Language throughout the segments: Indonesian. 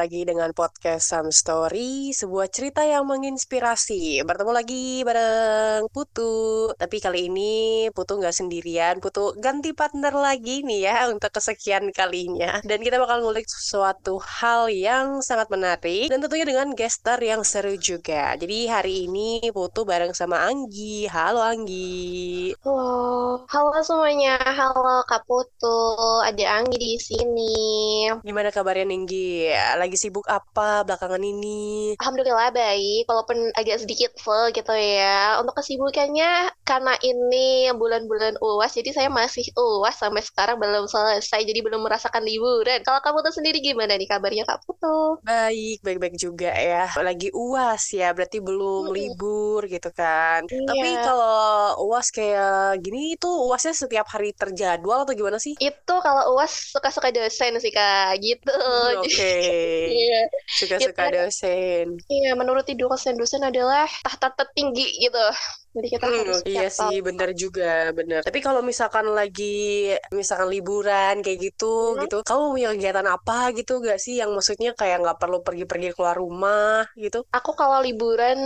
lagi dengan podcast Some Story, sebuah cerita yang menginspirasi. Bertemu lagi bareng Putu. Tapi kali ini Putu nggak sendirian, Putu ganti partner lagi nih ya untuk kesekian kalinya. Dan kita bakal ngulik sesuatu hal yang sangat menarik dan tentunya dengan gestar yang seru juga. Jadi hari ini Putu bareng sama Anggi. Halo Anggi. Halo, halo semuanya. Halo Kak Putu. Ada Anggi di sini. Gimana kabarnya Ninggi? Lagi sibuk apa belakangan ini? Alhamdulillah baik, walaupun agak sedikit full gitu ya. Untuk kesibukannya, karena ini bulan-bulan UAS, jadi saya masih UAS sampai sekarang belum selesai, jadi belum merasakan liburan. Kalau kamu tuh sendiri gimana nih kabarnya Kak Putu? Baik, baik-baik juga ya. Lagi UAS ya, berarti belum Hmm, libur gitu kan. Tapi Iya, kalau UAS kayak gini itu UASnya setiap hari terjadwal atau gimana sih? itu kalau UAS suka-suka dosen sih Kak, gitu. Hmm, Oke, Iya, suka-suka kita dosen. Iya, menuruti dosen-dosen adalah tahta tertinggi gitu. Jadi kita harus Hmm, iya siap sih, bener juga, bener. Tapi kalau misalkan lagi, misalkan liburan kayak gitu, Hmm, gitu, kamu punya kegiatan apa gitu gak sih? Yang maksudnya kayak nggak perlu pergi-pergi keluar rumah gitu? Aku kalau liburan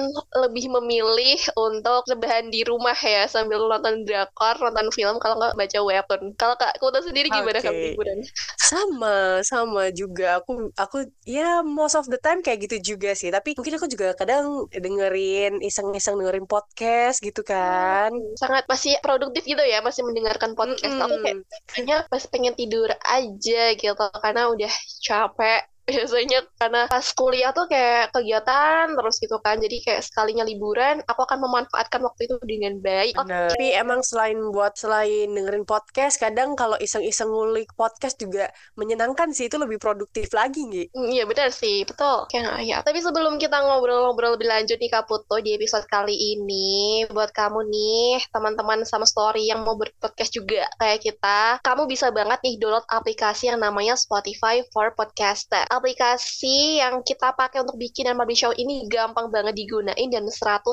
lebih memilih untuk rebahan di rumah ya sambil nonton drakor, nonton film kalau nggak baca webtoon. Kalau Kak Kuta sendiri gimana kamu Oke. liburan? Sama, sama juga. Aku, aku ya most of the time kayak gitu juga sih. Tapi mungkin aku juga kadang dengerin, iseng-iseng dengerin podcast gitu kan. Hmm, sangat masih produktif gitu ya, masih mendengarkan podcast. Aku kayak Mm-mm. kayaknya masih pengen tidur aja gitu karena udah capek. Biasanya karena pas kuliah tuh kayak kegiatan terus gitu kan. Jadi kayak sekalinya liburan, aku akan memanfaatkan waktu itu dengan baik. Bener. Tapi emang selain buat selain dengerin podcast, kadang kalau iseng-iseng ngulik podcast juga menyenangkan sih. Itu lebih produktif lagi, Ngi. Hmm, Iya benar sih, betul. Kayak ya. Tapi sebelum kita ngobrol-ngobrol lebih lanjut nih Kak Putu di episode kali ini, buat kamu nih, teman-teman sama story yang mau berpodcast juga kayak kita, kamu bisa banget nih download aplikasi yang namanya Spotify for Podcaster. Aplikasi yang kita pakai untuk bikin dan publish show ini gampang banget digunain dan 100%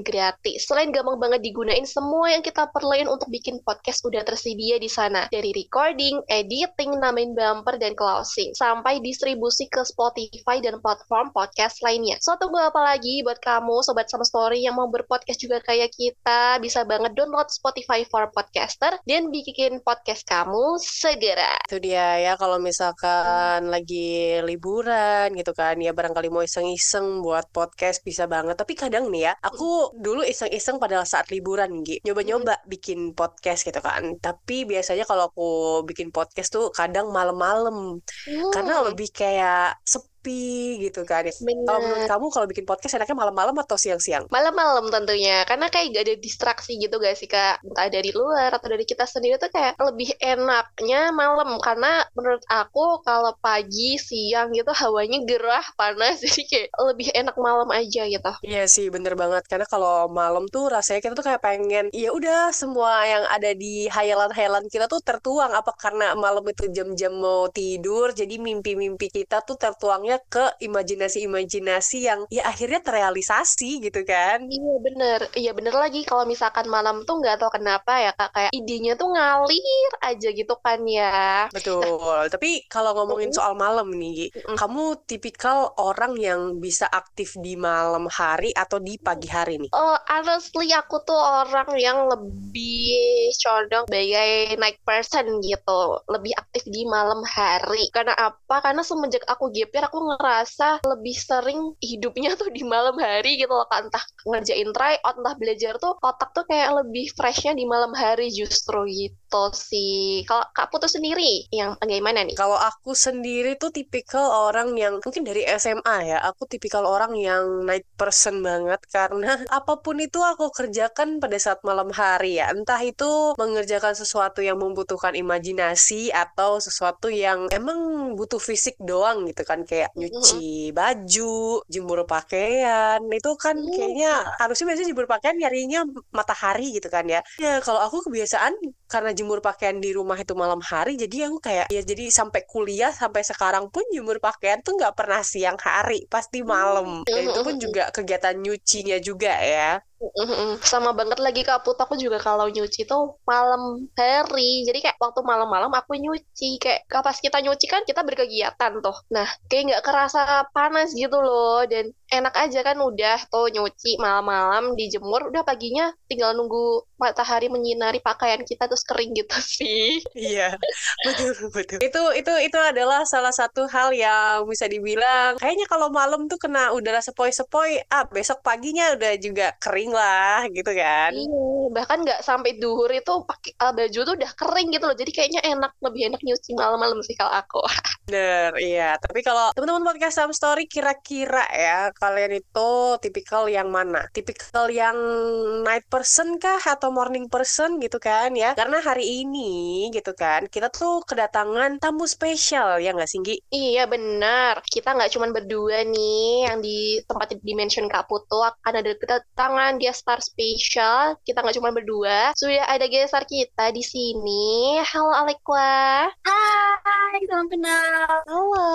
gratis. Selain gampang banget digunain, semua yang kita perluin untuk bikin podcast udah tersedia di sana. Dari recording, editing, namain bumper, dan closing. Sampai distribusi ke Spotify dan platform podcast lainnya. So, tunggu apa lagi buat kamu, Sobat Sama Story yang mau berpodcast juga kayak kita, bisa banget download Spotify for Podcaster dan bikin podcast kamu segera. Itu dia ya, kalau misalkan lagi liburan gitu kan, ya barangkali mau iseng-iseng buat podcast bisa banget. Tapi kadang nih ya, aku dulu iseng-iseng pada saat liburan, Ngi. Nyoba-nyoba bikin podcast gitu kan. Tapi biasanya kalau aku bikin podcast tuh kadang malam-malam. Karena Hmm, lebih kayak sepi gitu kan. Kalau menurut kamu kalau bikin podcast enaknya malam-malam atau siang-siang? Malam-malam tentunya, karena kayak gak ada distraksi gitu gak sih Kak? Entah dari luar atau dari kita sendiri tuh kayak lebih enaknya malam, karena menurut aku kalau pagi, siang gitu hawanya gerah, panas, jadi kayak lebih enak malam aja gitu. Iya sih, bener banget. Karena kalau malam tuh rasanya kita tuh kayak pengen, ya udah semua yang ada di hayalan-hayalan kita tuh tertuang. Apa karena malam itu jam-jam mau tidur, jadi mimpi-mimpi kita tuh tertuangnya ke imajinasi-imajinasi yang ya akhirnya terrealisasi gitu kan. Iya bener, iya bener lagi kalau misalkan malam tuh nggak tahu kenapa ya Kak, kayak idenya tuh ngalir aja gitu kan ya. Betul. Tapi kalau ngomongin soal malam nih, mm-mm. kamu tipikal orang yang bisa aktif di malam hari atau di pagi hari nih? Oh, honestly aku tuh orang yang lebih condong sebagai night person gitu, lebih aktif di malam hari. Karena apa? Karena semenjak aku gap year, ngerasa lebih sering hidupnya tuh di malam hari gitu loh, Kak. Entah ngerjain tryout, entah belajar tuh, otak tuh kayak lebih freshnya di malam hari justru gitu sih. Kalau Kak Putu sendiri, yang bagaimana nih? Kalau aku sendiri tuh tipikal orang yang mungkin dari SMA ya, aku tipikal orang yang night person banget karena apa pun itu aku kerjakan pada saat malam hari ya. Entah itu mengerjakan sesuatu yang membutuhkan imajinasi atau sesuatu yang emang butuh fisik doang gitu kan kayak Mm-mm. nyuci baju, jemur pakaian. Itu kan kayaknya harusnya biasanya jemur pakaian nyarinya matahari gitu kan ya. Ya kalau aku kebiasaan karena jemur pakaian di rumah itu malam hari jadi aku kayak ya jadi sampai kuliah sampai sekarang pun jemur pakaian tuh nggak pernah siang hari pasti malam dan itu pun juga kegiatan nyucinya juga ya sama banget lagi Kak Put. Aku juga kalau nyuci tuh malam hari. Jadi kayak waktu malam-malam aku nyuci. Kayak pas kita nyuci kan kita berkegiatan tuh. Nah kayak nggak kerasa panas gitu loh. Dan enak aja kan udah tuh nyuci malam-malam dijemur udah paginya tinggal nunggu matahari menyinari pakaian kita terus kering gitu sih. Iya betul betul. Itu itu itu adalah salah satu hal yang bisa dibilang kayaknya kalau malam tuh kena udara sepoi-sepoi ah besok paginya udah juga kering lah gitu kan. Iya bahkan nggak sampai duhur itu pakai uh, baju tuh udah kering gitu loh. Jadi kayaknya enak lebih enak nyuci malam-malam sih kalau aku. Bener iya. Tapi kalau teman-teman podcast Sam Story kira-kira ya kalian itu tipikal yang mana tipikal yang night person kah atau morning person gitu kan ya karena hari ini gitu kan kita tuh kedatangan tamu spesial ya nggak Singgi iya benar kita nggak cuma berdua nih yang di tempat dimension Kak Putu akan ada kedatangan dia star spesial. Kita nggak cuma berdua. Sudah ada gestar kita di sini. Halo Alekwa. Hai, salam kenal. Halo,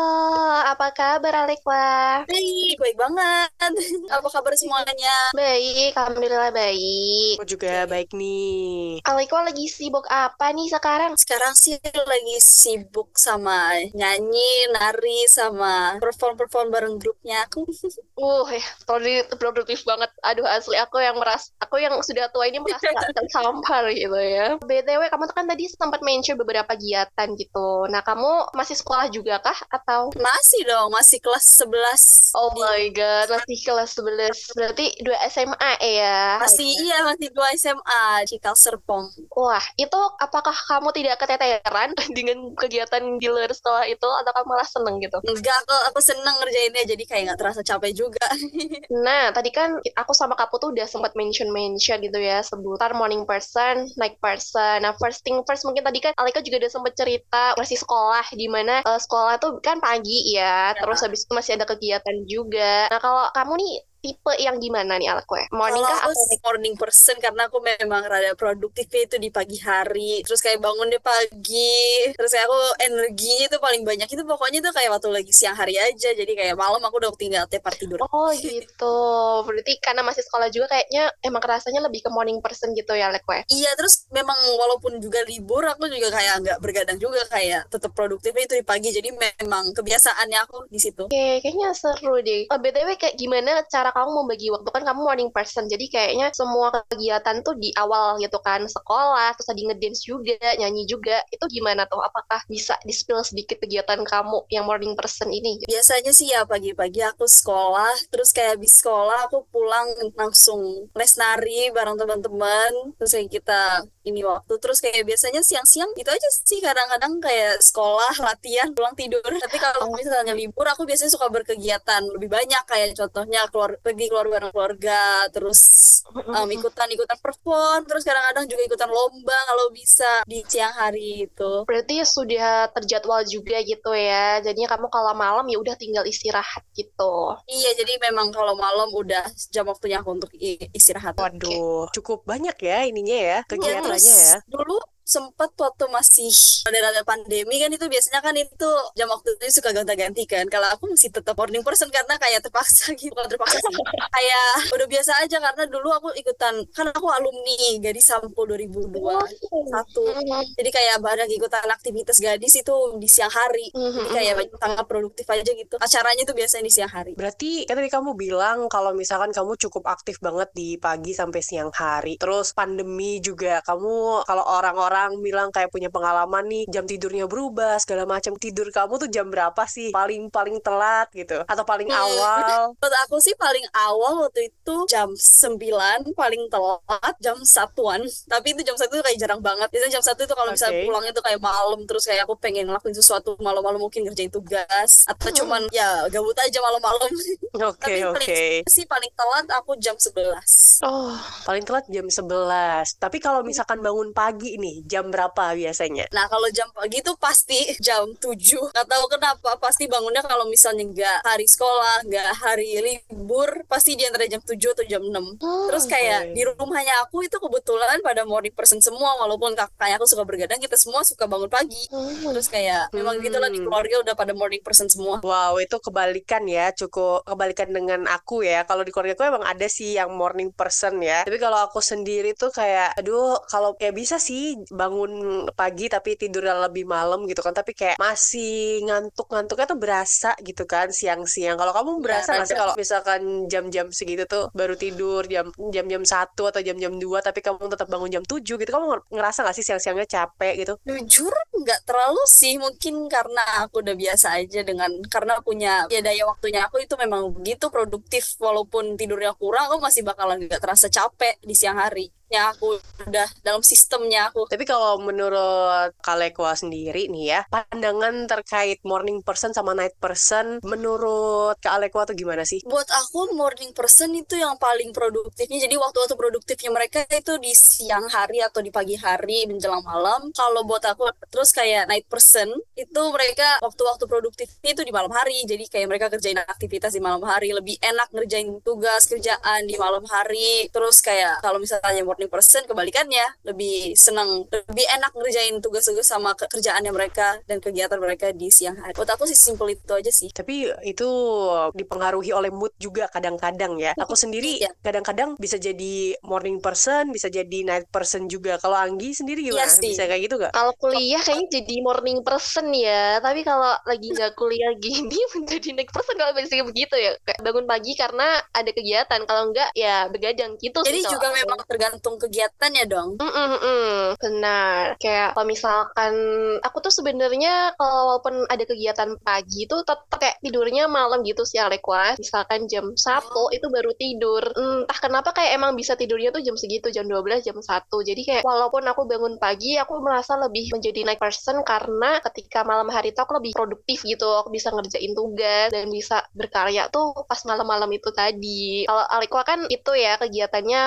apa kabar Alekwa? Baik, baik banget. Apa kabar semuanya? Baik, alhamdulillah baik. Aku juga baik nih. Alekwa lagi sibuk apa nih sekarang? Sekarang sih lagi sibuk sama nyanyi, nari, sama perform-perform bareng grupnya aku. Uh, ya, produktif banget. Aduh, asli aku yang meras aku yang sudah tua ini merasa tersampar gitu ya. BTW kamu kan tadi sempat mention beberapa kegiatan gitu. Nah, kamu masih sekolah juga kah atau Masih dong, masih kelas 11. Oh my god, masih kelas 11. Berarti dua SMA ya? Masih iya, masih dua SMA Cikal Serpong. Wah, itu apakah kamu tidak keteteran dengan kegiatan di luar sekolah itu atau kamu malah seneng gitu? Enggak kok, aku seneng ngerjainnya jadi kayak nggak terasa capek juga. nah, tadi kan aku sama Kapu tuh udah sempat mention-mention gitu ya sebutan morning person, night person. Nah, first thing first mungkin tadi kan Alika juga udah sempat cerita masih sekolah di mana uh, sekolah tuh kan pagi ya, ya, terus habis itu masih ada kegiatan juga. Nah, kalau kamu nih tipe yang gimana nih Alek Morning kah atau morning person karena aku memang rada produktifnya itu di pagi hari. Terus kayak bangun di pagi. Terus kayak aku energi itu paling banyak itu pokoknya tuh kayak waktu lagi siang hari aja. Jadi kayak malam aku udah tinggal tiap tidur. Oh gitu. Berarti karena masih sekolah juga kayaknya emang rasanya lebih ke morning person gitu ya Alek Iya terus memang walaupun juga libur aku juga kayak nggak bergadang juga kayak tetap produktifnya itu di pagi. Jadi memang kebiasaannya aku di situ. Oke, kayaknya seru deh. Oh, BTW kayak gimana cara kamu membagi waktu kan kamu morning person. Jadi kayaknya semua kegiatan tuh di awal gitu kan sekolah terus tadi ngedance juga nyanyi juga itu gimana tuh? Apakah bisa di spill sedikit kegiatan kamu yang morning person ini? Biasanya sih ya pagi-pagi aku sekolah terus kayak habis sekolah aku pulang langsung les nari bareng teman-teman terus kayak kita ini waktu. Terus kayak biasanya siang-siang itu aja sih kadang-kadang kayak sekolah latihan pulang tidur. Tapi kalau misalnya libur aku biasanya suka berkegiatan lebih banyak. Kayak contohnya keluar pergi keluar bareng keluarga terus um, ikutan ikutan perform terus kadang-kadang juga ikutan lomba kalau bisa di siang hari itu. Berarti sudah terjadwal juga gitu ya. Jadinya kamu kalau malam ya udah tinggal istirahat gitu. Iya jadi memang kalau malam udah jam waktunya aku untuk istirahat. Waduh cukup banyak ya ininya ya kegiatannya ya, ya. dulu sempat waktu masih ada pandemi kan itu biasanya kan itu jam waktu itu suka ganti-ganti kan. Kalau aku masih tetap morning person karena kayak terpaksa gitu. Bukan terpaksa kayak udah biasa aja karena dulu aku ikutan kan aku alumni gadis sampul 2002 satu. Jadi kayak banyak ikutan aktivitas gadis itu di siang hari. Jadi kayak sangat produktif aja gitu. Acaranya itu biasanya di siang hari. Berarti kan tadi kamu bilang kalau misalkan kamu cukup aktif banget di pagi sampai siang hari. Terus pandemi juga kamu kalau orang-orang orang bilang kayak punya pengalaman nih jam tidurnya berubah segala macam. Tidur kamu tuh jam berapa sih? Paling paling telat gitu. Atau paling hmm. awal? Menurut aku sih paling awal waktu itu jam 9 paling telat jam satuan. Tapi itu jam satu kayak jarang banget. Biasanya jam satu itu kalau okay. misalnya pulangnya tuh kayak malam terus kayak aku pengen ngelakuin sesuatu malam-malam mungkin ngerjain tugas. Atau hmm. cuman ya gabut aja malam-malam. Oke oke. okay. sih paling telat aku jam 11 oh paling telat jam 11 tapi kalau misalkan bangun pagi nih Jam berapa biasanya? Nah kalau jam pagi tuh pasti jam 7 Gak tahu kenapa pasti bangunnya kalau misalnya nggak hari sekolah nggak hari libur pasti di antara jam 7 atau jam 6 Oh, Terus kayak oke. di rumahnya aku itu kebetulan pada morning person semua walaupun kakaknya aku suka bergadang kita semua suka bangun pagi Hmm. Terus kayak memang Hmm. gitulah di keluarga udah pada morning person semua Wow, itu kebalikan ya, cukup kebalikan dengan aku ya. Kalau di keluarga aku emang ada sih yang morning person ya. Tapi kalau aku sendiri tuh kayak, aduh, kalau kayak bisa sih bangun pagi tapi tidurnya lebih malam gitu kan. Tapi kayak masih ngantuk-ngantuknya tuh berasa gitu kan siang-siang. Kalau kamu berasa nggak sih ada. kalau misalkan jam-jam segitu tuh baru tidur jam jam-jam satu atau jam-jam 2 tapi kamu tetap bangun jam 7 gitu. Kamu ngerasa nggak sih siang-siangnya capek gitu? Jujur nggak terlalu sih mungkin karena aku udah biasa aja dengan karena punya ya daya waktunya aku itu memang begitu produktif walaupun tidurnya kurang aku masih bakalan nggak terasa capek di siang hari ya aku udah dalam sistemnya aku. Tapi kalau menurut Kalekwa sendiri nih ya, pandangan terkait morning person sama night person, menurut Kak Alekwa tuh gimana sih? buat aku morning person itu yang paling produktifnya. Jadi waktu-waktu produktifnya mereka itu di siang hari atau di pagi hari menjelang malam. Kalau buat aku terus kayak night person itu mereka waktu-waktu produktifnya itu di malam hari. Jadi kayak mereka kerjain aktivitas di malam hari. Lebih enak ngerjain tugas kerjaan di malam hari. Terus kayak kalau misalnya morning person kebalikannya lebih senang lebih enak ngerjain tugas-tugas sama ke- kerjaannya mereka dan kegiatan mereka di siang hari buat aku sih simple itu aja sih Tapi itu dipengaruhi oleh mood juga kadang-kadang ya. Aku sendiri Iya. kadang-kadang bisa jadi morning person, bisa jadi night person juga. Kalau Anggi sendiri gimana? Iya sih. Bisa kayak gitu gak? Kalau kuliah kayaknya jadi morning person ya, tapi kalau lagi nggak kuliah gini menjadi night person kalau biasanya begitu ya. Kayak bangun pagi karena ada kegiatan, kalau enggak ya begadang gitu sih Jadi kalau juga aku. memang tergantung kegiatannya dong. Mm, mm, mm. benar. Kayak kalau misalkan aku tuh sebenarnya kalau walaupun ada kegiatan pagi tuh tetap kayak tidurnya malam gitu sih Alekwa. Misalkan jam 1 itu baru tidur. Entah kenapa kayak emang bisa tidurnya tuh jam segitu, jam 12, jam 1. Jadi kayak walaupun aku bangun pagi, aku merasa lebih menjadi night person karena ketika malam hari itu aku lebih produktif gitu. Aku bisa ngerjain tugas dan bisa berkarya tuh pas malam-malam itu tadi. Kalau Alekwa kan itu ya kegiatannya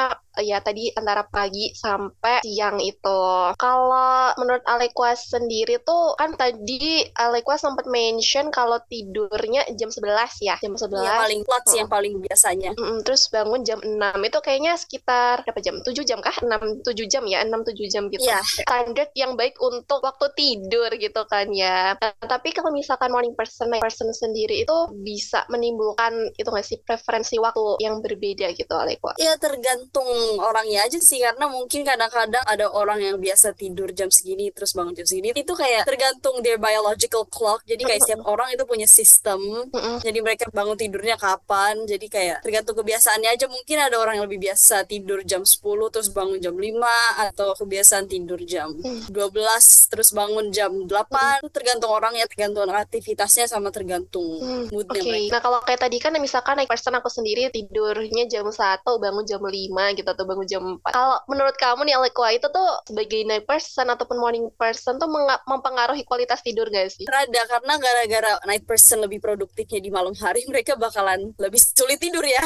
ya tadi antara pagi sampai siang itu. Kalau menurut Alekwa sendiri tuh kan tadi Alekwa sempat mention kalau tidurnya jam 11 ya, jam 11. Yang paling flat sih, yang paling biasanya. Mm-mm, terus bangun jam 6 itu kayaknya sekitar berapa jam? 7 jam kah? 6 7 jam ya, 6 7 jam gitu. Iya. Standar yang baik untuk waktu tidur gitu kan ya. Nah, tapi kalau misalkan morning person night person sendiri itu bisa menimbulkan itu nggak sih preferensi waktu yang berbeda gitu Alekwa. Ya tergantung orangnya aja sih karena mungkin kadang-kadang ada orang yang biasa tidur jam segini terus bangun jam segini itu kayak tergantung their biological clock. Jadi kayak setiap orang itu punya sistem. Jadi mereka bangun tidurnya kapan jadi kayak tergantung kebiasaannya aja. Mungkin ada orang yang lebih biasa tidur jam 10 terus bangun jam 5 atau kebiasaan tidur jam Hmm. 12 terus bangun jam 8 itu tergantung orangnya tergantung aktivitasnya sama tergantung Hmm, moodnya Oke, mereka. Nah kalau kayak tadi kan misalkan naik person aku sendiri tidurnya jam 1, bangun jam 5 gitu atau bangun jam 4. Kalau menurut kamu nih Alekwa itu tuh sebagai night person ataupun morning person tuh mempengaruhi kualitas tidur gak sih? rada karena gara-gara night person lebih produktifnya di malam hari mereka bakalan lebih sulit tidur ya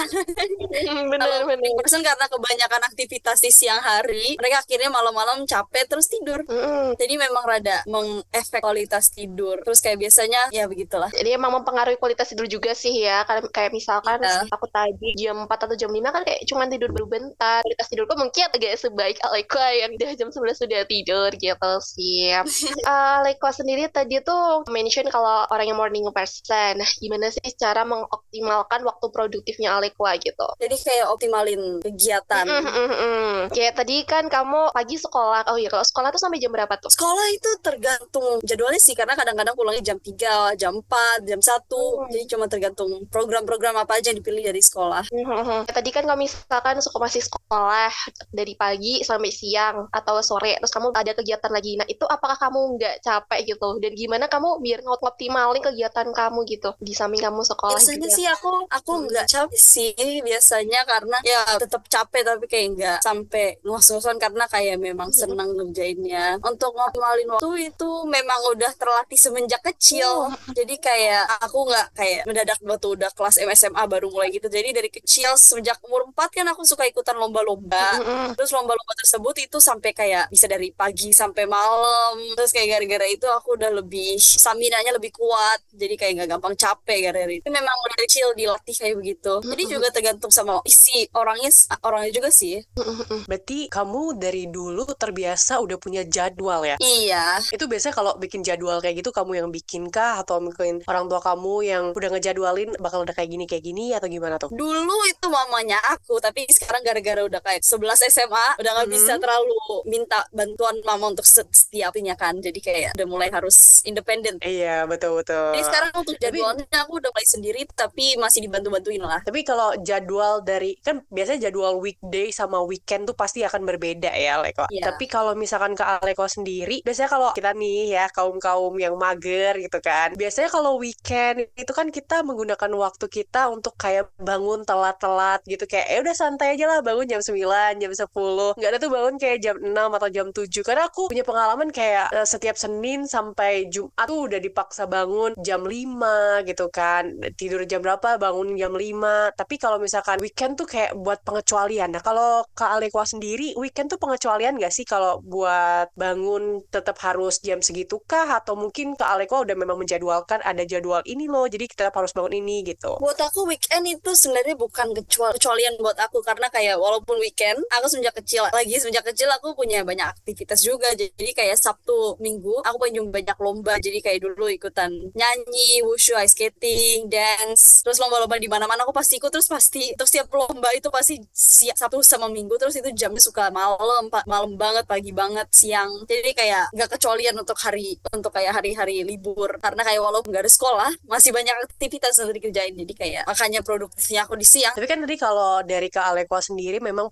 bener Kalau bener. morning person karena kebanyakan aktivitas di siang hari mereka akhirnya malam-malam capek terus tidur Mm-mm. jadi memang rada mengefek kualitas tidur terus kayak biasanya ya begitulah Jadi emang mempengaruhi kualitas tidur juga sih ya. Kayak kayak misalkan Iya. aku tadi jam 4 atau jam 5 kan kayak cuman tidur baru bentar. Kualitas tidurku mungkin agak sebaik Alekwa yang udah jam 11 sudah tidur gitu sih. Alekwa sendiri tadi tuh mention kalau orang yang morning person. Nah, gimana sih cara mengoptimalkan waktu produktifnya Alekwa gitu? jadi kayak optimalin kegiatan Mm, mm, mm. Kayak tadi kan kamu pagi sekolah. Oh iya, kalau sekolah tuh sampai jam berapa tuh? Sekolah itu tergantung jadwalnya sih karena kadang-kadang pulangnya jam 3, jam 4, jam 1. Hmm. Jadi cuma tergantung program-program apa aja yang dipilih dari sekolah. Mhm. Tadi kan kalau misalkan suka masih sekolah dari pagi sampai siang atau sore, terus kamu ada kegiatan lagi. Nah, itu apakah kamu nggak capek gitu? Dan gimana kamu biar ngoptimalin kegiatan kamu gitu di samping kamu sekolah Biasanya juga? sih aku aku Hmm. nggak capek sih biasanya karena ya tetap capek tapi kayak nggak sampai ngos-ngosan karena kayak memang Hmm. senang ngerjainnya. Untuk ngoptimalin waktu itu memang udah terlatih semenjak kecil. Jadi kayak aku nggak kayak mendadak waktu udah kelas MSMA baru mulai gitu. Jadi dari kecil semenjak umur 4 kan aku suka ikutan lomba-lomba. Mm-mm. Terus lomba-lomba tersebut itu sampai kayak bisa dari pagi sampai malam. Terus kayak gara-gara itu aku udah lebih stamina-nya lebih kuat. Jadi kayak nggak gampang capek gara-gara itu. Memang udah kecil dilatih kayak begitu. Jadi juga tergantung sama isi orangnya orangnya juga sih. Berarti kamu dari dulu terbiasa udah punya jadwal ya? Iya. Itu biasanya kalau bikin jadwal kayak gitu kamu yang bikin kah atau mungkin orang tua kamu yang udah ngejadwalin bakal udah kayak gini kayak gini atau gimana tuh? Dulu itu mamanya aku, tapi sekarang gara-gara udah kayak 11 SMA udah nggak hmm. bisa terlalu minta bantuan mama untuk setiapnya kan. Jadi kayak udah mulai harus independen. Iya, betul betul. Jadi sekarang untuk jadwalnya tapi, aku udah mulai sendiri tapi masih dibantu-bantuin lah. Tapi kalau jadwal dari kan biasanya jadwal weekday sama weekend tuh pasti akan berbeda ya, Leko. Yeah. Tapi kalau misalkan ke Aleko sendiri, biasanya kalau kita nih ya kaum-kaum yang mager gitu kan. Biasanya kalau weekend itu kan kita menggunakan waktu kita untuk kayak bangun telat-telat gitu kayak ya udah santai aja lah bangun jam 9, jam 10. Nggak ada tuh bangun kayak jam 6 atau jam 7 karena aku punya pengalaman kayak uh, setiap Senin sampai Jumat tuh udah dipaksa bangun jam 5 gitu kan. Tidur jam berapa bangun jam 5. Tapi kalau misalkan weekend tuh kayak buat pengecualian. Nah, kalau Kak Alekwa sendiri weekend tuh pengecualian gak sih kalau buat bangun tetap harus jam segitu kah atau mungkin Kak Alekwa udah memang menjadwalkan ada jadwal ini loh jadi kita harus bangun ini gitu. Buat aku weekend itu sebenarnya bukan kecualian buat aku karena kayak walaupun weekend aku semenjak kecil lagi semenjak kecil aku punya banyak aktivitas juga. Jadi kayak Sabtu Minggu aku punya banyak lomba. Jadi kayak dulu ikutan nyanyi wushu ice skating dance terus lomba-lomba di mana-mana aku pasti ikut. Terus pasti terus setiap lomba itu pasti siap Sabtu sama Minggu terus itu jamnya suka malam malam banget pagi banget siang. Jadi kayak nggak kecualian untuk hari untuk kayak hari-hari libur. Karena kayak walaupun nggak ada sekolah masih banyak aktivitas yang dikerjain. Jadi kayak makanya produktifnya aku di siang. Tapi kan tadi kalau dari Kak Alekwa sendiri memang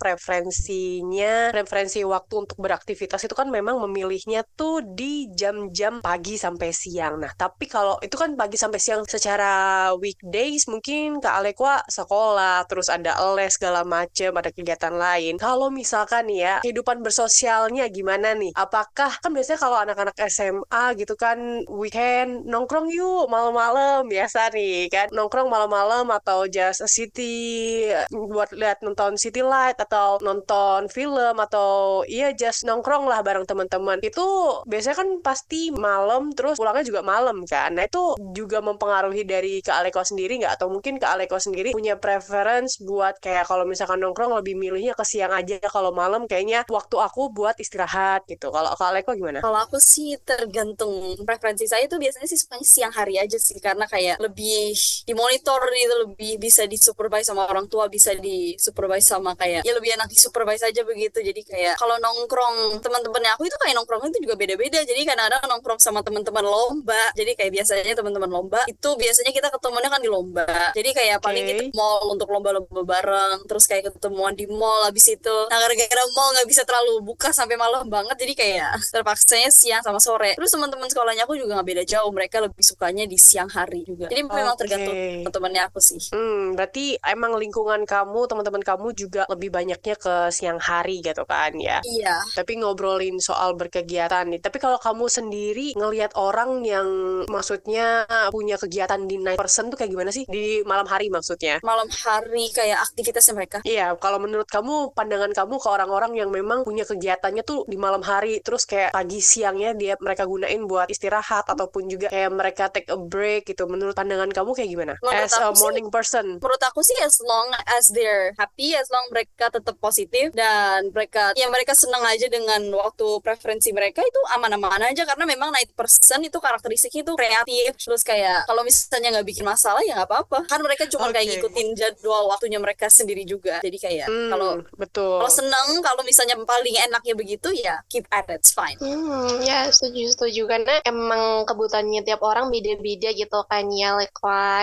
preferensinya preferensi waktu untuk beraktivitas itu kan memang memilihnya tuh di jam-jam pagi sampai siang. Nah tapi kalau itu kan pagi sampai siang secara weekdays mungkin Kak Alekwa sekolah terus ada les segala macem ada kegiatan lain. Kalau misalkan ya kehidupan bersosialnya gimana nih? Apakah kan biasanya kalau anak-anak SMA gitu kan weekend nongkrong yuk malam-malam biasa nih kan? Nongkrong malam-malam atau just a city buat lihat nonton city light atau nonton film atau iya just nongkrong lah bareng teman-teman. Itu biasanya kan pasti malam terus pulangnya juga malam kan. Nah itu juga mempengaruhi dari ke Aleko sendiri nggak? Atau mungkin ke Aleko sendiri punya preference buat kayak kalau misalkan nongkrong lebih milihnya ke siang aja. Kalau malam kayaknya waktu aku buat istirahat gitu. Kalau ke Aleko gimana? Kalau aku sih tergantung preferensi saya itu biasanya sih sukanya siang hari aja sih. Karena kayak lebih dimonitor itu lebih bisa disupervise sama orang tua bisa disupervise sama kayak ya lebih enak disupervise aja begitu. Jadi kayak kalau nongkrong teman-temannya aku itu kayak nongkrong itu juga beda-beda. Jadi kadang-kadang nongkrong sama teman-teman lomba. Jadi kayak biasanya teman-teman lomba itu biasanya kita ketemunya kan di lomba. Jadi kayak okay. paling kita mall untuk lomba-lomba bareng terus kayak ketemuan di mall habis itu. Nah gara-gara mall nggak bisa terlalu buka sampai malam banget jadi kayak terpaksanya siang sama sore. Terus teman-teman sekolahnya aku juga nggak beda jauh. Mereka lebih sukanya di siang hari juga. Jadi okay. memang tergantung teman-temannya aku sih. Hmm, berarti emang lingkungan kamu teman-teman kamu juga lebih banyaknya ke siang hari gitu kan ya. Iya. Tapi ngobrolin soal berkegiatan nih. Tapi kalau kamu sendiri ngelihat orang yang maksudnya punya kegiatan di night person tuh kayak gimana sih? Di malam hari maksudnya? Malam hari kayak aktivitasnya mereka? Iya kalau menurut kamu pandangan kamu ke orang-orang yang memang punya kegiatannya tuh di malam hari terus kayak pagi siangnya dia mereka gunain buat istirahat ataupun juga kayak mereka take a break gitu menurut pandangan kamu kayak gimana? Menurut as a morning sih, person. menurut aku sih as long as they're happy as long mereka tetap positif dan mereka ya mereka senang aja dengan waktu preferensi mereka itu aman-aman aja. Karena memang night person itu karakteristiknya itu kreatif. Terus kayak kalau misalnya nggak bikin masalah ya nggak apa-apa. Kan mereka cuma okay. kayak ngikutin jadwal waktunya mereka sendiri juga. Jadi kayak hmm, kalau betul. kalau seneng kalau misalnya paling enaknya begitu ya keep at it it's fine. Hmm, ya setuju setuju. Karena emang kebutuhannya tiap orang beda-beda gitu kan ya like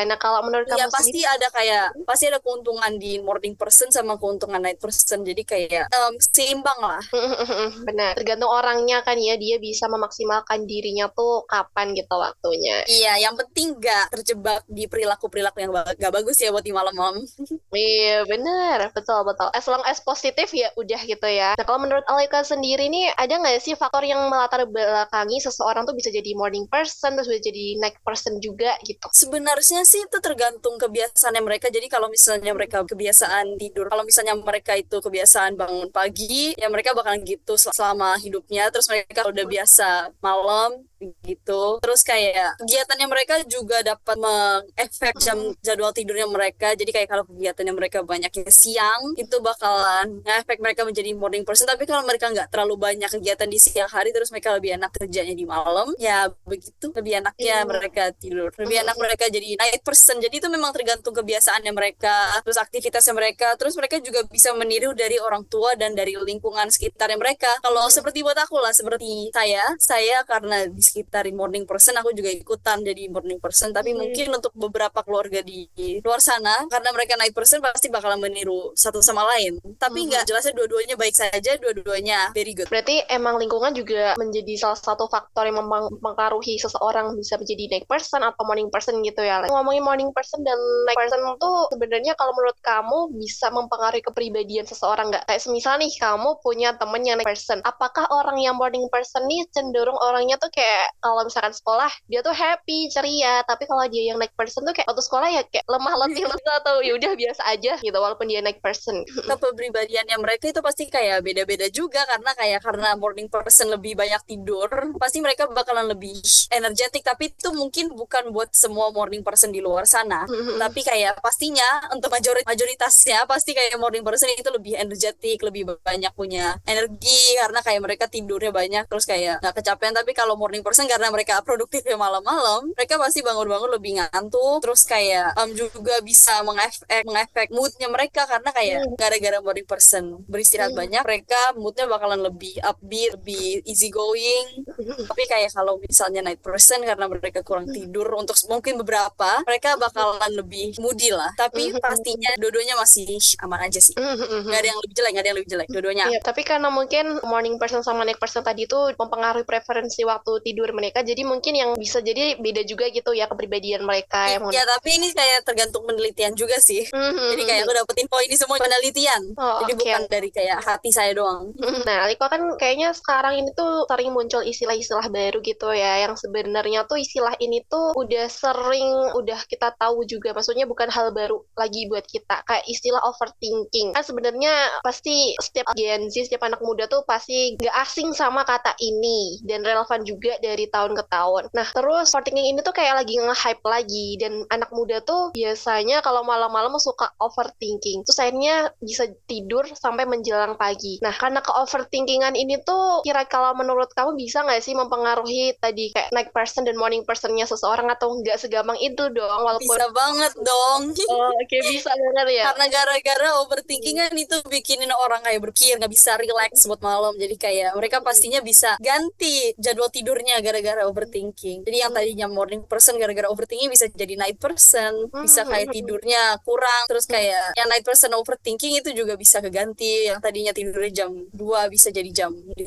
nah kalau menurut ya, kamu pasti sendiri, ada kayak pasti ada keuntungan di morning person sama keuntungan night person jadi kayak um, seimbang lah. Benar. Tergantung orangnya kan ya. Dia bisa memaksimalkan dirinya tuh kapan gitu waktunya. Iya yang penting gak terjebak di perilaku-perilaku yang gak bagus ya buat di malam-malam. Iya bener betul betul. As long as positif ya udah gitu ya. Nah kalau menurut Alika sendiri nih ada nggak sih faktor yang melatar belakangi seseorang tuh bisa jadi morning person terus bisa jadi night person juga gitu? Sebenarnya sih itu tergantung kebiasaannya mereka. Jadi kalau misalnya mereka kebiasaan tidur kalau misalnya mereka itu kebiasaan kebiasaan bangun pagi ya mereka bakalan gitu selama hidupnya. Terus mereka udah biasa malam gitu. Terus kayak kegiatannya mereka juga dapat mengefek jam jadwal tidurnya mereka. Jadi kayak kalau kegiatannya mereka banyaknya siang itu bakalan ngefek mereka menjadi morning person. Tapi kalau mereka nggak terlalu banyak kegiatan di siang hari terus mereka lebih enak kerjanya di malam ya begitu. Lebih enaknya hmm. mereka tidur. Lebih enak mereka jadi night person. Jadi itu memang tergantung kebiasaannya mereka terus aktivitasnya mereka. Terus mereka juga bisa meniru dari orang tua dan dari lingkungan sekitarnya mereka. Kalau seperti buat aku lah seperti saya saya karena di sekitar morning person aku juga ikutan jadi morning person. Tapi hmm. mungkin untuk beberapa keluarga di luar sana karena mereka night person pasti bakalan meniru satu sama lain. Tapi nggak hmm. jelasnya dua-duanya baik saja dua-duanya very good. Berarti emang lingkungan juga menjadi salah satu faktor yang mempengaruhi seseorang bisa menjadi night person atau morning person gitu ya like, ngomongin morning person dan night person tuh sebenarnya kalau menurut kamu bisa mempengaruhi kepribadian seseorang nggak? Kayak semisal nih kamu punya temen yang night person. Apakah orang yang morning person nih cenderung orangnya tuh kayak kalau misalkan sekolah dia tuh happy ceria. Tapi kalau dia yang naik person tuh kayak waktu sekolah ya kayak lemah letih lesu atau ya udah biasa aja gitu walaupun dia naik person. Kepribadiannya mereka itu pasti kayak beda-beda juga karena kayak karena morning person lebih banyak tidur pasti mereka bakalan lebih energetik. Tapi itu mungkin bukan buat semua morning person di luar sana. Tapi kayak pastinya untuk majorit majoritasnya pasti kayak morning person itu lebih energetik lebih banyak punya energi karena kayak mereka tidurnya banyak terus kayak nggak kecapean. Tapi kalau morning karena karena mereka produktif ya malam-malam mereka pasti bangun-bangun lebih ngantuk terus kayak um, juga bisa mengefek mengefek moodnya mereka karena kayak hmm. gara-gara morning person beristirahat hmm. banyak mereka moodnya bakalan lebih upbeat lebih easy going hmm. tapi kayak kalau misalnya night person karena mereka kurang hmm. tidur untuk mungkin beberapa mereka bakalan lebih moody lah tapi pastinya dua-duanya masih aman aja sih nggak ada yang lebih jelek nggak ada yang lebih jelek dua-duanya iya, tapi karena mungkin morning person sama night person tadi itu mempengaruhi preferensi waktu tidur mereka mereka jadi mungkin yang bisa jadi beda juga gitu ya kepribadian mereka yang ya tapi ini kayak tergantung penelitian juga sih. Mm-hmm. jadi kayak aku dapetin info ini semua penelitian. Oh, jadi okay. bukan dari kayak hati saya doang. Nah Liko kan kayaknya sekarang ini tuh sering muncul istilah-istilah baru gitu ya yang sebenarnya tuh istilah ini tuh udah sering udah kita tahu juga. Maksudnya bukan hal baru lagi buat kita kayak istilah overthinking. Kan sebenarnya pasti setiap Gen Z setiap anak muda tuh pasti gak asing sama kata ini dan relevan juga dari tahun ke tahun. Nah, terus overthinking ini tuh kayak lagi nge-hype lagi dan anak muda tuh biasanya kalau malam-malam suka overthinking. Terus akhirnya bisa tidur sampai menjelang pagi. Nah, karena ke overthinkingan ini tuh kira kalau menurut kamu bisa nggak sih mempengaruhi tadi kayak night person dan morning personnya seseorang atau nggak segampang itu dong walaupun bisa banget dong. Oh, oke okay, bisa banget ya. Karena gara-gara overthinkingan itu bikinin orang kayak berpikir nggak bisa relax buat malam. Jadi kayak mereka pastinya bisa ganti jadwal tidurnya gara-gara gara-gara overthinking. Jadi yang tadinya morning person gara-gara overthinking bisa jadi night person, bisa kayak tidurnya kurang, terus kayak yang night person overthinking itu juga bisa keganti. Yang tadinya tidurnya jam 2 bisa jadi jam 5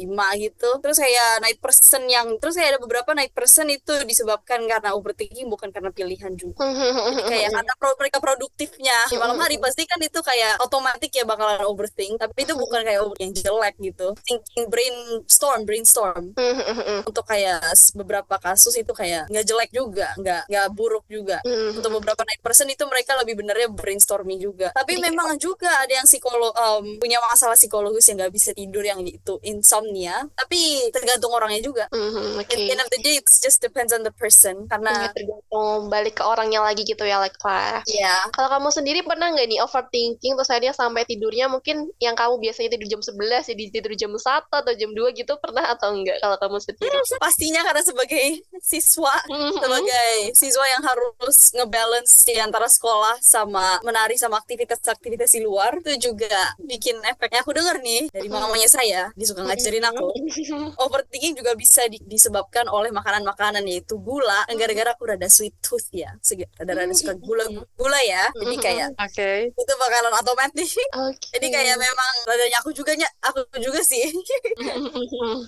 gitu. Terus kayak night person yang terus kayak ada beberapa night person itu disebabkan karena overthinking bukan karena pilihan juga. Jadi kayak karena pro mereka produktifnya di malam hari pasti kan itu kayak otomatis ya bakalan overthink, tapi itu bukan kayak over yang jelek gitu. Thinking brainstorm, brainstorm untuk kayak beberapa kasus itu kayak nggak jelek juga nggak nggak buruk juga mm-hmm. untuk beberapa night person itu mereka lebih benernya brainstorming juga tapi yeah. memang juga ada yang psikolog um, punya masalah psikologis yang nggak bisa tidur yang itu insomnia tapi tergantung orangnya juga mm-hmm, okay. end of the day it just depends on the person karena yeah, tergantung balik ke orangnya lagi gitu ya like ya yeah. kalau kamu sendiri pernah nggak nih overthinking terus akhirnya sampai tidurnya mungkin yang kamu biasanya tidur jam 11 jadi tidur jam 1 atau jam 2 gitu pernah atau enggak kalau kamu sendiri pastinya karena sebagai siswa mm-hmm. sebagai siswa yang harus ngebalance di antara sekolah sama menari sama aktivitas-aktivitas di luar itu juga bikin efeknya. Aku denger nih dari mamanya saya dia suka ngajarin aku. Overthinking juga bisa di disebabkan oleh makanan-makanan yaitu gula. Gara-gara aku rada sweet tooth ya rada-rada suka gula gula ya. Jadi kayak okay. itu bakalan otomatis. Okay. jadi kayak memang radanya aku juga aku juga sih.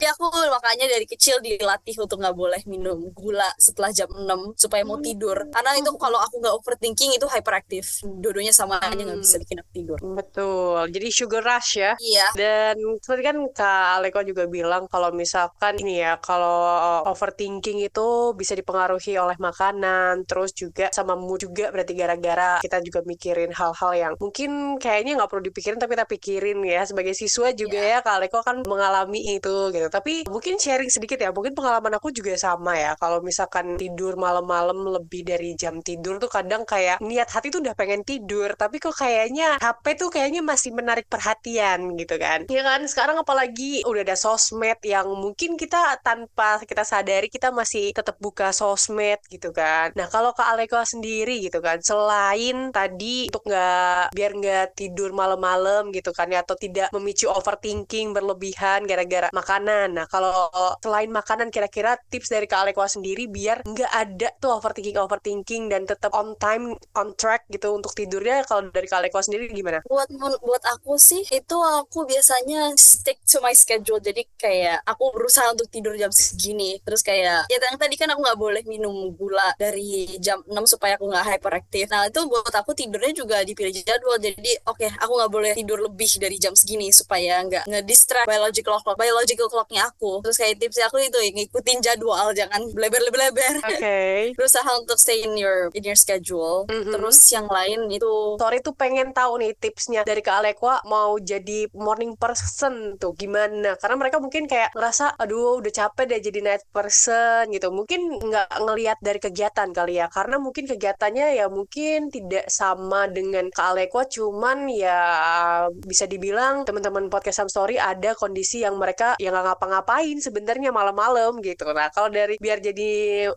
Jadi aku makanya dari kecil dilatih untuk nggak boleh minum gula setelah jam 6 supaya mau tidur. Karena itu kalau aku nggak overthinking itu hyperaktif dua-duanya sama aja nggak bisa bikin aku tidur. Betul. Jadi sugar rush ya. Iya. Dan seperti kan Kak Aleko juga bilang kalau misalkan ini ya kalau overthinking itu bisa dipengaruhi oleh makanan terus juga sama mood juga. Berarti gara-gara kita juga mikirin hal-hal yang mungkin kayaknya nggak perlu dipikirin tapi kita pikirin ya. Sebagai siswa juga Iya. ya Kak Aleko kan mengalami itu gitu. Tapi mungkin sharing sedikit ya, mungkin pengalaman aku juga sama ya. Kalau misalkan tidur malam-malam lebih dari jam tidur tuh kadang kayak niat hati tuh udah pengen tidur, tapi kok kayaknya HP tuh kayaknya masih menarik perhatian gitu kan. Ya kan sekarang apalagi udah ada sosmed yang mungkin kita tanpa kita sadari kita masih tetap buka sosmed gitu kan. Nah kalau Kak Aleko sendiri gitu kan, selain tadi untuk nggak biar nggak tidur malam-malam gitu kan ya atau tidak memicu overthinking berlebihan gara-gara makanan. Nah kalau selain makanan kira-kira tips dari Kak Aleko sendiri biar nggak ada tuh overthinking overthinking dan tetap on time on track gitu untuk tidurnya. Kalau dari Kak Aleko sendiri gimana? buat buat aku sih itu aku biasanya stick to my schedule. Jadi kayak aku berusaha untuk tidur jam segini. Terus kayak ya yang tadi kan aku nggak boleh minum gula dari jam 6 supaya aku nggak hyperaktif. Nah itu buat aku tidurnya juga dipilih jadwal. Jadi oke aku nggak boleh tidur lebih dari jam segini supaya nggak ngedistract biological clock biological clocknya aku. Terus kayak tipsnya aku itu ngikutin jadwal jangan bleber-bleber Oke. berusaha untuk stay in your in your schedule Mhm. terus yang lain itu Sorry tuh pengen tahu nih tipsnya dari Kak Alekwa mau jadi morning person tuh gimana? Karena mereka mungkin kayak ngerasa aduh udah capek deh jadi night person gitu. Mungkin nggak ngelihat dari kegiatan kali ya. Karena mungkin kegiatannya ya mungkin tidak sama dengan Kak Alekwa cuman ya bisa dibilang teman-teman podcast Sam Story ada kondisi yang mereka yang nggak ngapa-ngapain sebenarnya malam-malam gitu. Nah, kalau dari biar jadi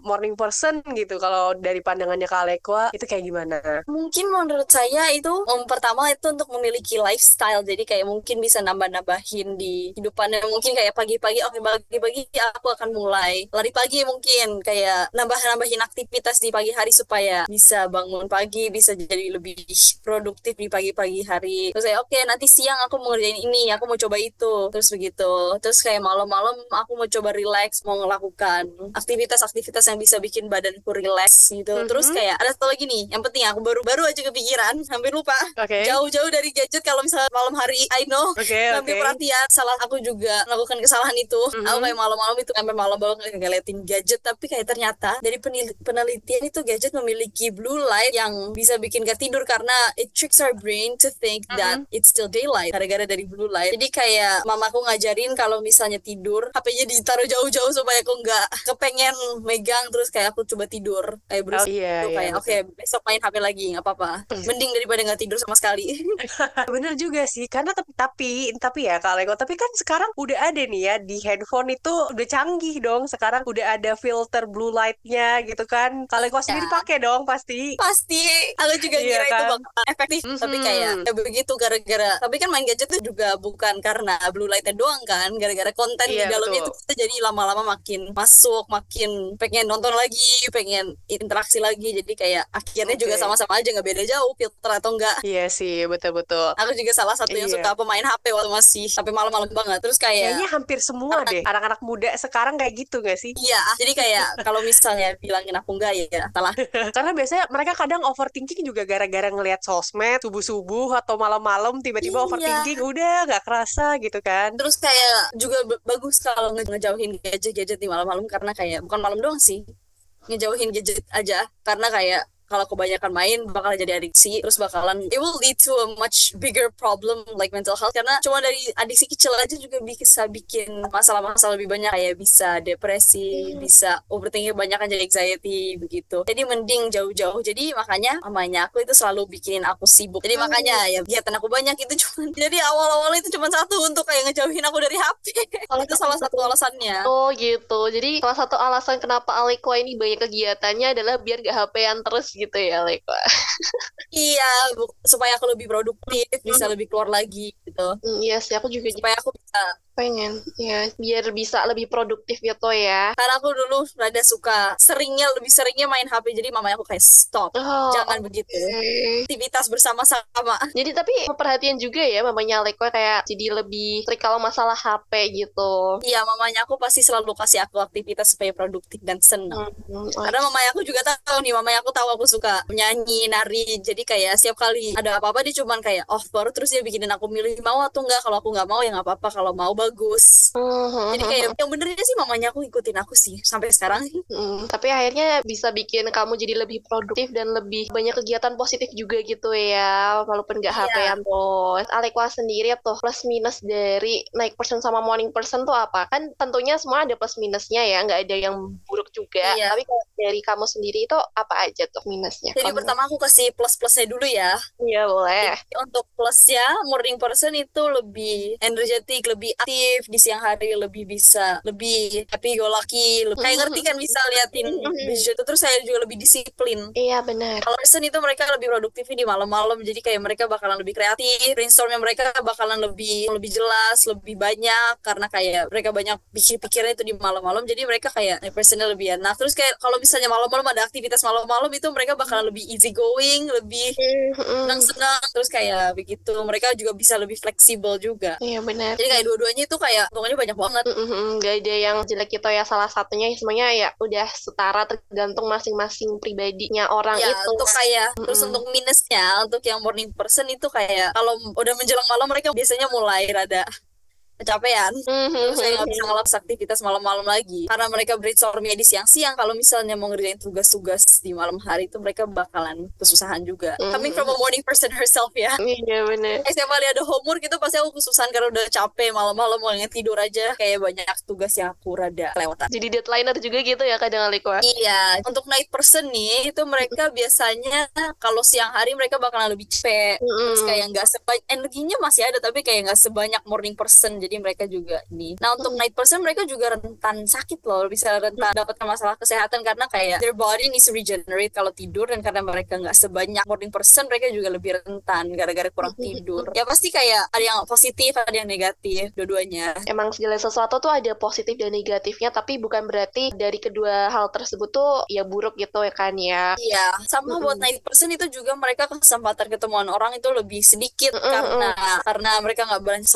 morning person gitu kalau dari pandangannya Kak Alekwa itu kayak gimana? Mungkin menurut saya itu um, pertama itu untuk memiliki lifestyle. Jadi kayak mungkin bisa nambah-nambahin di hidupannya. Mungkin kayak pagi-pagi oke pagi-pagi aku akan mulai lari pagi mungkin. Kayak nambah-nambahin aktivitas di pagi hari supaya bisa bangun pagi bisa jadi lebih produktif di pagi-pagi hari. Terus kayak oke nanti siang aku mau ngerjain ini aku mau coba itu. Terus begitu. Terus kayak malam-malam aku mau coba relax mau melakukan aktivitas-aktivitas yang bisa bikin badanku relax gitu terus Mhm. kayak ada satu lagi nih yang penting aku baru baru aja kepikiran hampir lupa Oke. jauh-jauh dari gadget kalau misalnya malam hari I know Oke, ambil oke. perhatian salah aku juga melakukan kesalahan itu Mhm. aku kayak malam-malam itu sampai malam banget ngeliatin gadget tapi kayak ternyata dari penelitian itu gadget memiliki blue light yang bisa bikin gak tidur karena it tricks our brain to think that it's still daylight gara-gara dari blue light jadi kayak mamaku ngajarin kalau misalnya tidur HP-nya ditaruh jauh-jauh supaya aku nggak kepengen megang terus kayak aku coba tidur kayak Oh berusaha iya, tuh iya. kayak oke besok main HP lagi nggak apa-apa mending daripada nggak tidur sama sekali Bener juga sih, karena tapi tapi tapi ya Kak Leko, tapi kan sekarang udah ada nih ya di handphone itu udah canggih dong. Sekarang udah ada filter blue light-nya gitu kan. Kak Leko sendiri Ya. pakai dong pasti. pasti aku juga Iya kira itu kan? bakal efektif tapi Mhm. kayak ya begitu gara-gara tapi kan main gadget itu juga bukan karena blue lightnya doang kan gara-gara konten di Iya, dalamnya itu kita jadi lama-lama makin masuk makin pengen nonton lagi pengen interaksi lagi jadi kayak akhirnya juga Oke. sama-sama aja nggak beda jauh filter atau enggak Iya sih, betul-betul. aku juga salah satu yang Iya. suka pemain HP waktu masih sampai malam-malam banget terus kayak Kayaknya hampir semua deh anak-anak muda sekarang kayak gitu gak sih? iya jadi kayak kalau misalnya bilangin aku enggak ya salah Karena biasanya mereka kadang overthinking juga gara-gara ngelihat sosmed subuh-subuh atau malam-malam tiba-tiba Iya. overthinking udah nggak kerasa gitu kan. Terus kayak juga bagus kalau nge- ngejauhin gadget-gadget di malam-malam karena kayak bukan malam doang sih. Ngejauhin gadget aja karena kayak kalau kebanyakan main bakal jadi adiksi terus bakalan it will lead to a much bigger problem like mental health karena cuma dari adiksi kecil aja juga bisa bikin masalah-masalah lebih banyak kayak bisa depresi bisa overthinking banyak kan jadi anxiety begitu. Jadi mending jauh-jauh jadi makanya mamanya aku itu selalu bikinin aku sibuk. Jadi makanya ya kegiatan aku banyak itu cuma jadi awal-awal itu cuma satu untuk kayak ngejauhin aku dari HP itu salah satu alasannya. Oh gitu. Jadi salah satu alasan kenapa Alekwa ini banyak kegiatannya adalah biar gak HP-an terus gitu ya Alekwa. iya supaya aku lebih produktif bisa lebih keluar lagi gitu Hmm, Iya sih, aku juga supaya aku bisa pengen. Ya, biar bisa lebih produktif gitu ya. karena aku dulu rada suka seringnya lebih seringnya main HP jadi mamanya aku kayak stop Oh, jangan begitu oke. aktivitas bersama-sama Jadi tapi perhatian juga ya mamanya Alekwa kayak jadi lebih strict kalau masalah HP gitu. iya mamanya aku pasti selalu kasih aku aktivitas supaya produktif dan senang Hmm, Karena mamanya aku juga tahu nih, mamanya aku tahu aku suka menyanyi, nari. Jadi kayak setiap kali ada apa-apa dia cuman kayak off baru terus dia bikinin aku milih mau atau enggak. Kalau aku nggak mau ya nggak apa-apa. Kalau mau bagus jadi kayak yang benernya sih mamanya aku ikutin aku sih sampai sekarang Hmm, tapi akhirnya bisa bikin kamu jadi lebih produktif dan lebih banyak kegiatan positif juga gitu ya, walaupun gak Iya. HP-an tuh. Alekwa sendiri tuh plus minus dari night person sama morning person tuh apa? Kan tentunya semua ada plus minusnya ya, nggak ada yang buruk juga. Iya. Tapi kalau dari kamu sendiri itu apa aja tuh minusnya? jadi Kamu- pertama aku kasih plus plusnya dulu ya Iya boleh. Jadi untuk plusnya morning person itu lebih energetik, lebih aktif di siang hari, lebih bisa lebih happy go lucky. Lebih, kayak ngerti kan bisa liatin vision itu terus saya juga lebih disiplin. Iya benar. Kalau person itu mereka lebih produktif di malam-malam, jadi kayak mereka bakalan lebih kreatif, brainstormnya mereka bakalan lebih lebih jelas, lebih banyak karena kayak mereka banyak pikir-pikirnya itu di malam-malam, jadi mereka kayak personnya lebih enak. Terus kayak kalau misalnya malam-malam ada aktivitas malam-malam itu mereka bakalan lebih easy going, lebih senang-senang terus kayak begitu mereka juga bisa lebih fleksibel juga. Iya benar. jadi kayak dua-duanya itu kayak untungnya banyak banget. Mm-mm, Gak ada yang jelek gitu ya salah satunya. Semuanya ya udah setara tergantung masing-masing pribadinya orang ya itu. untuk kayak terus Mm-mm. untuk minusnya untuk yang morning person itu kayak kalau udah menjelang malam mereka biasanya mulai rada kecapean terus saya nggak bisa ngelakuin aktivitas malam-malam lagi. Karena mereka brainstormnya di siang-siang kalau misalnya mau ngerjain tugas-tugas di malam hari itu mereka bakalan kesusahan juga. Mhm. coming from a morning person herself ya. Iya bener. Eh, setiap kali ada homework itu pasti aku kesusahan karena udah capek malam-malam mau tidur aja. Kayak banyak tugas yang aku rada kelewatan. Jadi deadlineer juga gitu ya kadang Alikwa Iya, untuk night person nih itu mereka biasanya kalau siang hari mereka bakalan lebih capek. Terus kayak nggak sebanyak energinya masih ada tapi kayak nggak sebanyak morning person jadi mereka juga ini. Nah untuk night person mereka juga rentan sakit loh bisa rentan dapatkan masalah kesehatan karena kayak their body needs to regenerate kalau tidur dan karena mereka nggak sebanyak morning person mereka juga lebih rentan gara-gara kurang tidur. Ya pasti kayak ada yang positif ada yang negatif dua-duanya. Emang segala sesuatu tuh ada positif dan negatifnya Tapi bukan berarti dari kedua hal tersebut tuh ya buruk gitu ya kan ya Iya, sama buat night person itu juga mereka kesempatan ketemuan orang itu lebih sedikit karena karena mereka nggak berani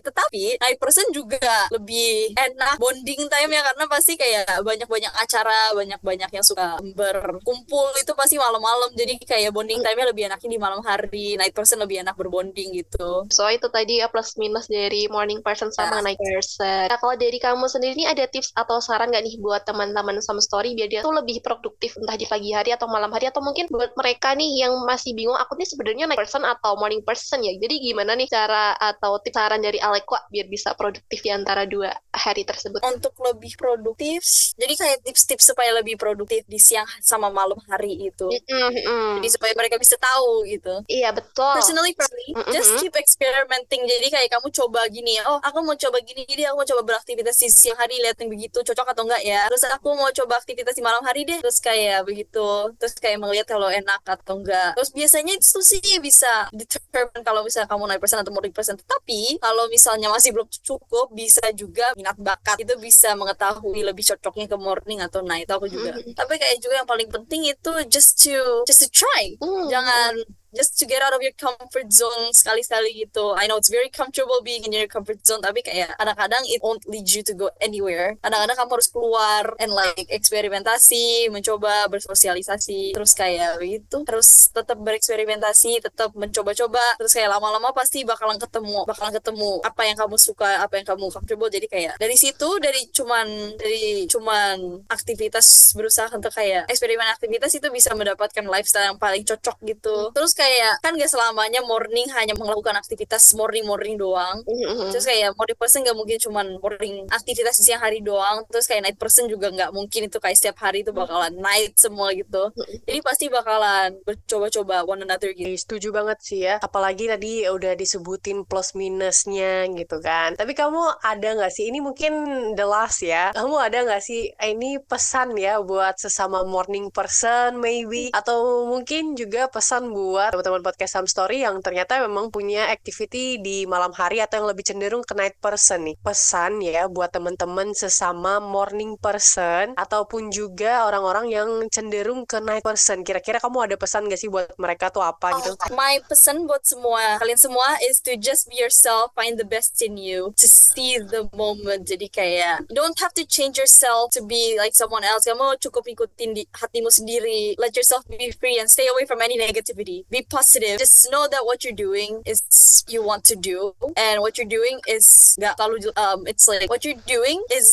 Tetapi night person juga lebih enak bonding time ya karena pasti kayak banyak-banyak acara, banyak-banyak yang suka berkumpul itu pasti malam-malam. Jadi kayak bonding time-nya lebih enaknya di malam hari. Night person lebih enak berbonding gitu. So itu tadi ya plus minus dari morning person sama Ya. night person. Nah kalau dari kamu sendiri nih ada tips atau saran nggak nih buat teman-teman sama story biar dia tuh lebih produktif entah di pagi hari atau malam hari atau mungkin buat mereka nih yang masih bingung aku nih sebenarnya night person atau morning person ya. Jadi gimana nih cara atau tips saran dari Alekwa biar bisa produktif di antara dua hari tersebut? Untuk lebih produktif, jadi kayak tips-tips supaya lebih produktif di siang sama malam hari itu. Mm-mm. Jadi supaya mereka bisa tahu gitu. Iya betul. Personally for me, Mm-mm. just keep experimenting. Jadi kayak kamu coba gini, oh aku mau coba gini, jadi aku mau coba beraktivitas di siang hari, liatin begitu, cocok atau enggak ya. Terus aku mau coba aktivitas di malam hari deh. Terus kayak begitu, terus kayak melihat kalau enak atau enggak. Terus biasanya itu sih bisa determine kalau misalnya kamu night person atau morning person. Tetapi kalau misalnya masih belum cukup, bisa juga minat bakat itu bisa mengetahui lebih cocoknya ke morning atau night. Aku juga. Mm-mm. Tapi kayak juga yang paling penting itu just to just to try Hmm. jangan just to get out of your comfort zone sekali-sekali gitu. I know it's very comfortable being in your comfort zone, tapi kayak kadang-kadang it won't lead you to go anywhere. Kadang-kadang kamu harus keluar and like eksperimentasi, mencoba bersosialisasi, terus kayak begitu. Terus tetap bereksperimentasi, tetap mencoba-coba, terus kayak lama-lama pasti bakalan ketemu, bakalan ketemu apa yang kamu suka, apa yang kamu comfortable. Jadi kayak dari situ, dari cuman dari cuman aktivitas berusaha untuk kayak eksperimen aktivitas itu bisa mendapatkan lifestyle yang paling cocok gitu. Terus kayak kan gak selamanya morning hanya melakukan aktivitas morning morning doang. Mm-mm. Terus kayak morning person gak mungkin cuman morning aktivitas siang hari doang. Terus kayak night person juga gak mungkin itu kayak setiap hari itu bakalan night semua gitu. Jadi pasti bakalan bercoba-coba one another gitu. Iya, Setuju banget sih ya. Apalagi tadi udah disebutin plus minusnya gitu kan. Tapi kamu ada nggak sih? Ini mungkin the last ya. Kamu ada nggak sih? eh, Ini pesan ya buat sesama morning person maybe. Atau mungkin juga pesan buat teman-teman podcast Sam Story yang ternyata memang punya activity di malam hari atau yang lebih cenderung ke night person nih. Pesan ya buat teman-teman sesama morning person ataupun juga orang-orang yang cenderung ke night person. Kira-kira kamu ada pesan gak sih buat mereka tuh apa gitu? My pesan buat semua kalian semua is to just be yourself, find the best in you, to see the moment. Jadi kayak don't have to change yourself to be like someone else. Kamu cukup ikutin di hatimu sendiri. Let yourself be free and stay away from any negativity. Be be positive. Just know that what you're doing is you want to do, and what you're doing is nggak terlalu um. It's like what you're doing is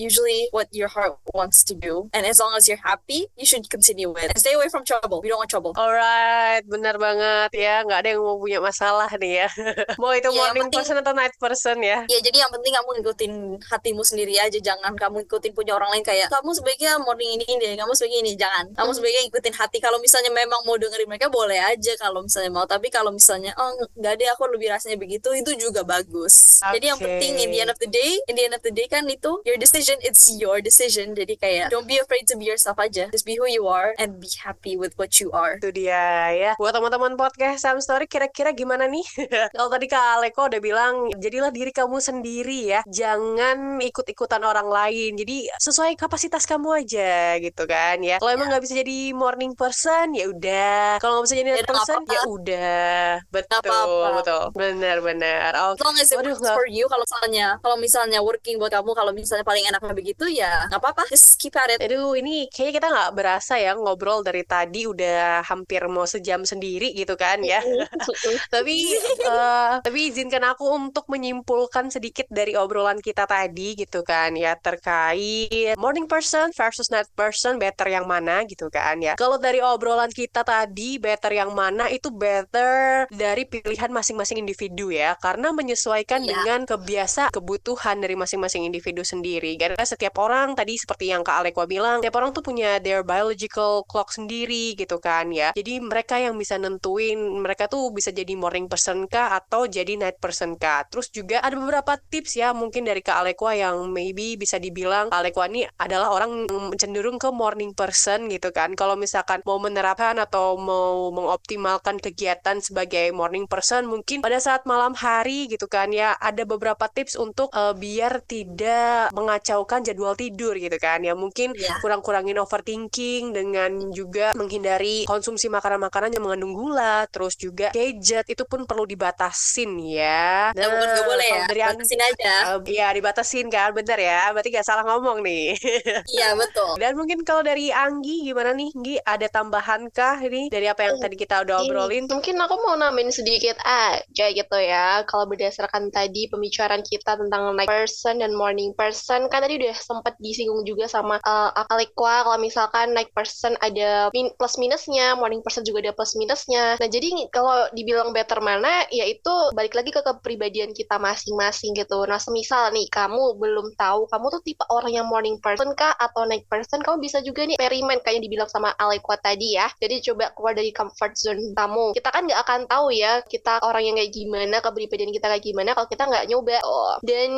usually what your heart wants to do, and as long as you're happy, you should continue it. And stay away from trouble. We don't want trouble. Alright, benar banget ya. Nggak ada yang mau punya masalah nih ya. mau itu yang morning penting- person atau night person ya. Ya jadi yang penting kamu ngikutin hatimu sendiri aja Jangan kamu ngikutin punya orang lain kayak Kamu sebaiknya morning ini deh Kamu sebaiknya ini Jangan Kamu sebaiknya ngikutin hati Kalau misalnya memang mau dengerin mereka Boleh aja kalau misalnya mau Tapi kalau misalnya Oh nggak deh aku lebih rasanya begitu Itu juga bagus Jadi yang penting In the end of the day In the end of the day kan itu Your decision It's your decision Jadi kayak Don't be afraid to be yourself aja Just be who you are And be happy with what you are Itu dia ya. Buat teman-teman podcast Sam Story kira-kira gimana nih? Kalau tadi Kak Aleko udah bilang, jadilah diri kamu sendiri ya. Jangan ikut-ikutan orang lain. Jadi sesuai kapasitas kamu aja gitu kan ya. Kalau emang nggak bisa jadi morning person ya udah. Kalau nggak bisa jadi night person apa-apa. ya udah. Betul, apa-apa. betul. Benar-benar. As Oke. long as it Waduh, works nggak- for you kalau misalnya kalau misalnya working buat kamu kalau misalnya paling enaknya begitu ya nggak apa-apa just keep at it Aduh, ini kayaknya kita nggak berasa ya ngobrol dari tadi udah hampir mau sejam sendiri gitu kan ya. tapi eh, tapi izinkan aku untuk menyimpulkan sedikit dari obrolan kita tadi gitu kan ya terkait morning person versus night person better yang mana gitu kan ya. Kalau dari obrolan kita tadi better yang mana itu better dari pilihan masing-masing individu ya karena menyesuaikan Iya. dengan kebiasaan kebutuhan dari masing-masing individu sendiri. Karena setiap orang tadi seperti yang Kak Alekwa bilang, setiap orang tuh punya their biological clock sendiri gitu kan ya. Jadi mereka yang bisa nentuin mereka tuh bisa jadi morning person kah atau jadi night person kah. Terus juga ada beberapa tips ya mungkin dari Kak Alekwa yang maybe bisa dibilang Kak Alekwa ini adalah orang cenderung ke morning person gitu kan. Kalau misalkan mau menerapkan atau mau mengoptimalkan kegiatan sebagai morning person mungkin pada saat malam hari gitu kan ya. Ada beberapa tips untuk eh, biar tidak mengacaukan jadwal tidur gitu kan ya. Mungkin Iya. kurang-kurangin overthinking dengan juga menghindari konsumsi makanan-makanan yang mengandung gula terus juga gadget itu pun perlu dibatasin ya. Ya bukan nggak boleh ya dari batasin aja. Eh, Iya dibatasin kan bener ya. Berarti gak salah ngomong nih. Iya betul. Dan mungkin kalau dari Anggi gimana nih Anggi? Ada tambahan kah ini dari apa yang Hmm. tadi kita udah obrolin Mungkin aku mau nambahin sedikit aja gitu ya. Kalau berdasarkan tadi pembicaraan kita tentang night person dan morning person, kan tadi udah sempat disinggung juga sama uh, Akalikwa kalau misalkan night person ada min- plus minusnya, morning person juga ada plus minusnya. Nah, jadi kalau dibilang better mana, ya itu balik lagi ke kepribadian kita masing-masing gitu. Nah, semisal nih kamu belum tahu kamu tuh tipe orang yang morning person kah atau night person, kamu bisa juga nih eksperimen kayak yang dibilang sama Alekwa tadi ya. Jadi coba keluar dari comfort zone kamu. Kita kan nggak akan tahu ya kita orang yang kayak gimana, kepribadian kita kayak gimana kalau kita nggak nyoba. Oh. Dan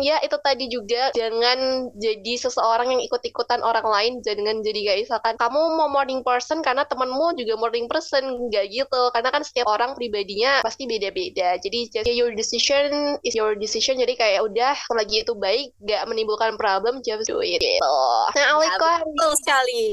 ya itu tadi juga jangan jadi seseorang yang ikut-ikutan orang lain, jangan jadi kayak misalkan kamu mau morning person karena temenmu juga morning person, nggak gitu. Karena kan setiap orang pribadinya pasti beda-beda. Jadi just your decision is your decision. Jadi kayak udah selagi itu baik, nggak menimbulkan problem, just do it. Gitu. Nah, Aleko, betul sekali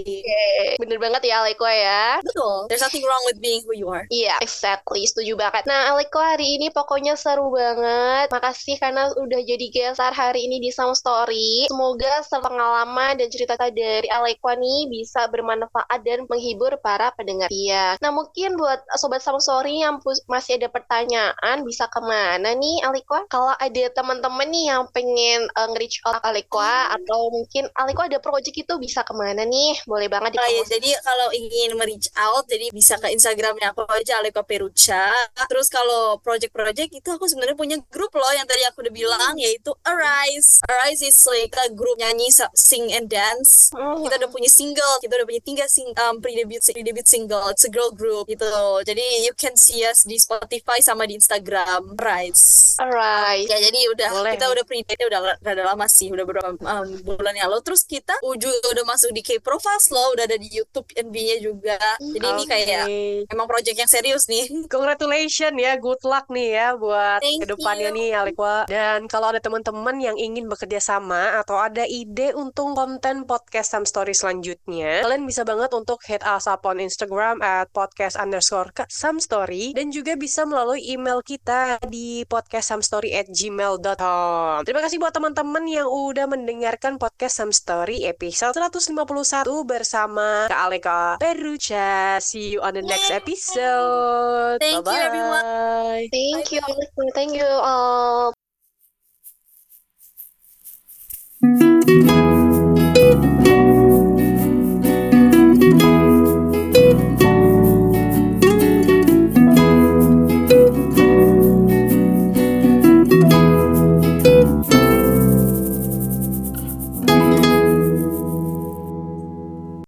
bener banget ya Aleko ya. betul there's nothing wrong with being who you are Iya, exactly. Setuju banget. Nah, Aleko hari ini pokoknya seru banget. Makasih karena udah jadi gestar hari ini di Sound Story. Semoga pengalaman dan cerita dari Aleko nih bisa bermanfaat dan menghibur para pendengar dia. Nah, mungkin buat Sobat Sound Story yang masih ada pertanyaan, bisa ke mana nih Aleko? Kalau ada teman-teman nih yang pengen uh, nge-reach out Aleko atau mungkin Aleko ada project itu bisa ke mana nih? Boleh banget Oh iya, dipromosikan. jadi kalau ingin reach out, jadi bisa ke Instagramnya aku aja Aleko Peruca. Terus kalau project-project itu aku sebenarnya punya grup loh yang tadi aku udah bilang yaitu Arise. Arise is like a grup nyanyi, sing and dance. Hmm. Kita udah punya single, kita udah punya tiga sing um, pre-debut pre-debut single. It's a girl group gitu. Jadi you can see us di Spotify sama di Instagram Arise. Alright. Ya jadi udah Boleh. kita udah pre-date udah rada lama sih, udah beberapa um, bulan yang lalu. Terus kita juga udah masuk di K-Pro Fast loh, udah ada di YouTube NB-nya juga. Jadi ini kayak. Emang project yang serius nih. Congratulations ya, good luck nih ya buat Thank ke depannya you. nih Alekwa. Dan kalau ada teman-teman yang ingin bekerja sama atau ada ide untuk konten podcast Sam Story selanjutnya, kalian bisa banget untuk hit us up on Instagram at podcast underscore Sam Story dan juga bisa melalui email kita di podcastsamstory at gmail.com. Terima kasih buat teman-teman yang udah mendengarkan podcast Sam Story episode 151 bersama Kak Aleka Peruca. See you on the next episode. Thank you, everyone. Bye-bye. Thank you, thank you all.